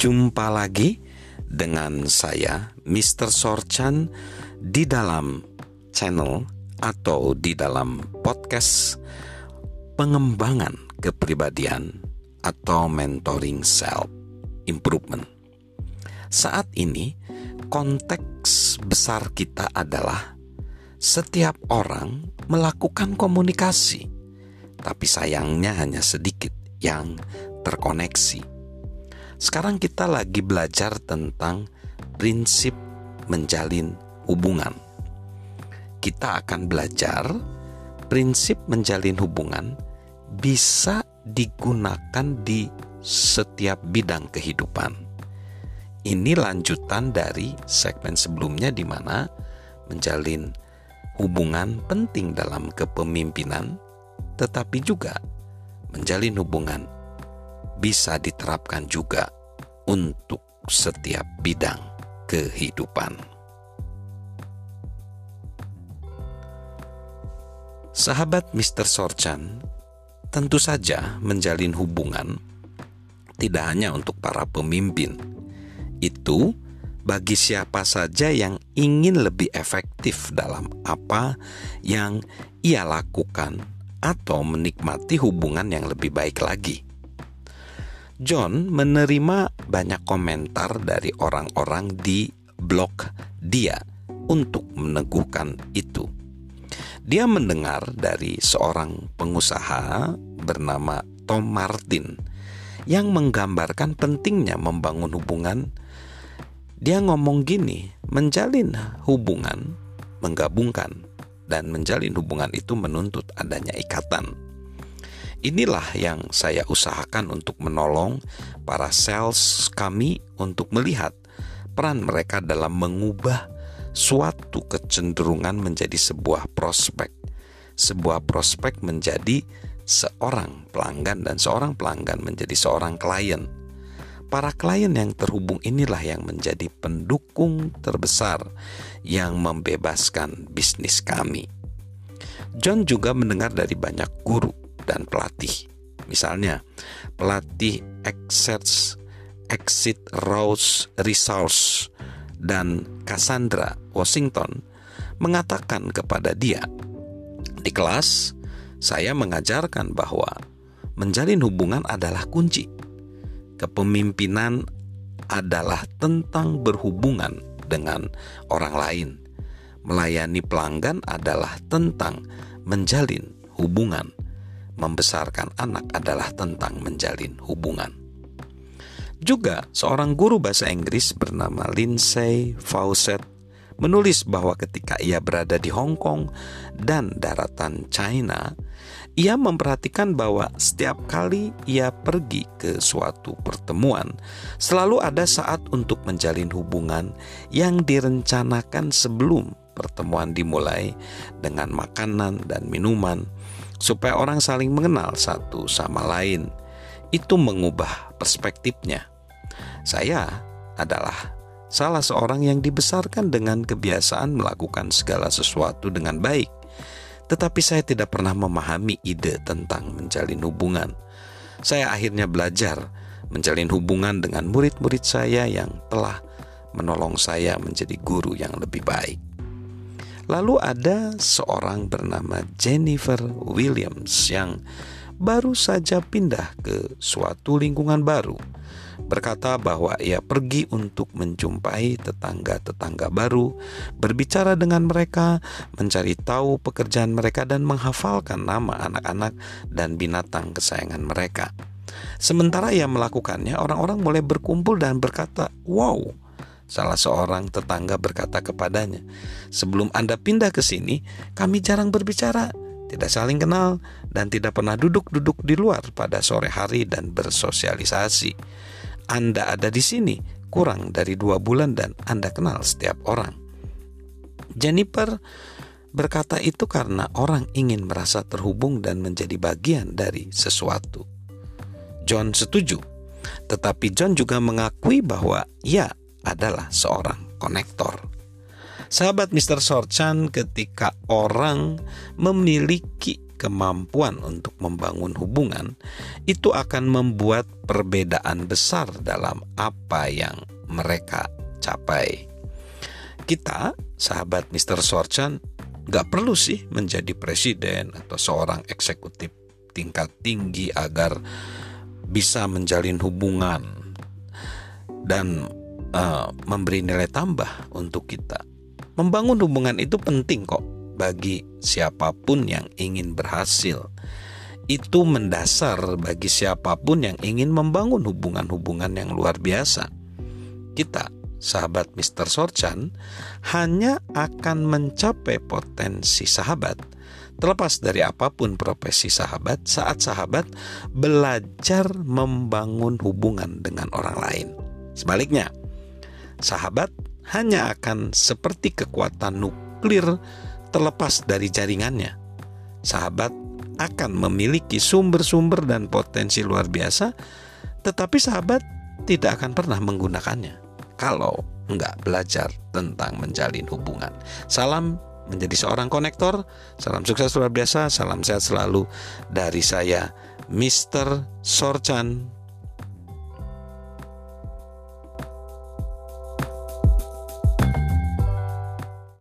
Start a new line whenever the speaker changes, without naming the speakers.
Jumpa lagi dengan saya, Mr. Sorchan, di dalam channel atau di dalam podcast pengembangan kepribadian atau mentoring self improvement. Saat ini, konteks besar kita adalah setiap orang melakukan komunikasi, tapi sayangnya hanya sedikit yang terkoneksi sekarang kita lagi belajar tentang prinsip menjalin hubungan. Kita akan belajar prinsip menjalin hubungan bisa digunakan di setiap bidang kehidupan. Ini lanjutan dari segmen sebelumnya di mana menjalin hubungan penting dalam kepemimpinan, tetapi juga menjalin hubungan bisa diterapkan juga untuk setiap bidang kehidupan. Sahabat Mr. Sorchan, tentu saja menjalin hubungan tidak hanya untuk para pemimpin. Itu bagi siapa saja yang ingin lebih efektif dalam apa yang ia lakukan atau menikmati hubungan yang lebih baik lagi. John menerima banyak komentar dari orang-orang di blog dia untuk meneguhkan itu. Dia mendengar dari seorang pengusaha bernama Tom Martin yang menggambarkan pentingnya membangun hubungan. Dia ngomong gini, menjalin hubungan, menggabungkan dan menjalin hubungan itu menuntut adanya ikatan Inilah yang saya usahakan untuk menolong para sales kami untuk melihat peran mereka dalam mengubah suatu kecenderungan menjadi sebuah prospek. Sebuah prospek menjadi seorang pelanggan dan seorang pelanggan menjadi seorang klien. Para klien yang terhubung inilah yang menjadi pendukung terbesar yang membebaskan bisnis kami. John juga mendengar dari banyak guru dan pelatih. Misalnya, pelatih Exit, Exit Rose Resource dan Cassandra Washington mengatakan kepada dia, "Di kelas, saya mengajarkan bahwa menjalin hubungan adalah kunci. Kepemimpinan adalah tentang berhubungan dengan orang lain. Melayani pelanggan adalah tentang menjalin hubungan membesarkan anak adalah tentang menjalin hubungan. Juga seorang guru bahasa Inggris bernama Lindsay Fawcett menulis bahwa ketika ia berada di Hong Kong dan daratan China, ia memperhatikan bahwa setiap kali ia pergi ke suatu pertemuan, selalu ada saat untuk menjalin hubungan yang direncanakan sebelum pertemuan dimulai dengan makanan dan minuman supaya orang saling mengenal satu sama lain. Itu mengubah perspektifnya. Saya adalah salah seorang yang dibesarkan dengan kebiasaan melakukan segala sesuatu dengan baik. Tetapi saya tidak pernah memahami ide tentang menjalin hubungan. Saya akhirnya belajar menjalin hubungan dengan murid-murid saya yang telah menolong saya menjadi guru yang lebih baik. Lalu ada seorang bernama Jennifer Williams yang baru saja pindah ke suatu lingkungan baru. Berkata bahwa ia pergi untuk menjumpai tetangga-tetangga baru, berbicara dengan mereka, mencari tahu pekerjaan mereka, dan menghafalkan nama anak-anak dan binatang kesayangan mereka. Sementara ia melakukannya, orang-orang mulai berkumpul dan berkata, "Wow, Salah seorang tetangga berkata kepadanya, "Sebelum Anda pindah ke sini, kami jarang berbicara, tidak saling kenal, dan tidak pernah duduk-duduk di luar pada sore hari dan bersosialisasi. Anda ada di sini kurang dari dua bulan, dan Anda kenal setiap orang." Jennifer berkata itu karena orang ingin merasa terhubung dan menjadi bagian dari sesuatu. John setuju, tetapi John juga mengakui bahwa ya, adalah seorang konektor. Sahabat Mr. Sorchan ketika orang memiliki kemampuan untuk membangun hubungan, itu akan membuat perbedaan besar dalam apa yang mereka capai. Kita, sahabat Mr. Sorchan, gak perlu sih menjadi presiden atau seorang eksekutif tingkat tinggi agar bisa menjalin hubungan dan uh, memberi nilai tambah untuk kita. Membangun hubungan itu penting kok bagi siapa pun yang ingin berhasil. Itu mendasar bagi siapa pun yang ingin membangun hubungan-hubungan yang luar biasa. Kita, sahabat Mr. Sorchan, hanya akan mencapai potensi sahabat terlepas dari apa pun profesi sahabat saat sahabat belajar membangun hubungan dengan orang lain. Sebaliknya, sahabat hanya akan seperti kekuatan nuklir terlepas dari jaringannya. Sahabat akan memiliki sumber-sumber dan potensi luar biasa, tetapi sahabat tidak akan pernah menggunakannya kalau nggak belajar tentang menjalin hubungan. Salam menjadi seorang konektor, salam sukses luar biasa, salam sehat selalu dari saya, Mr. Sorchan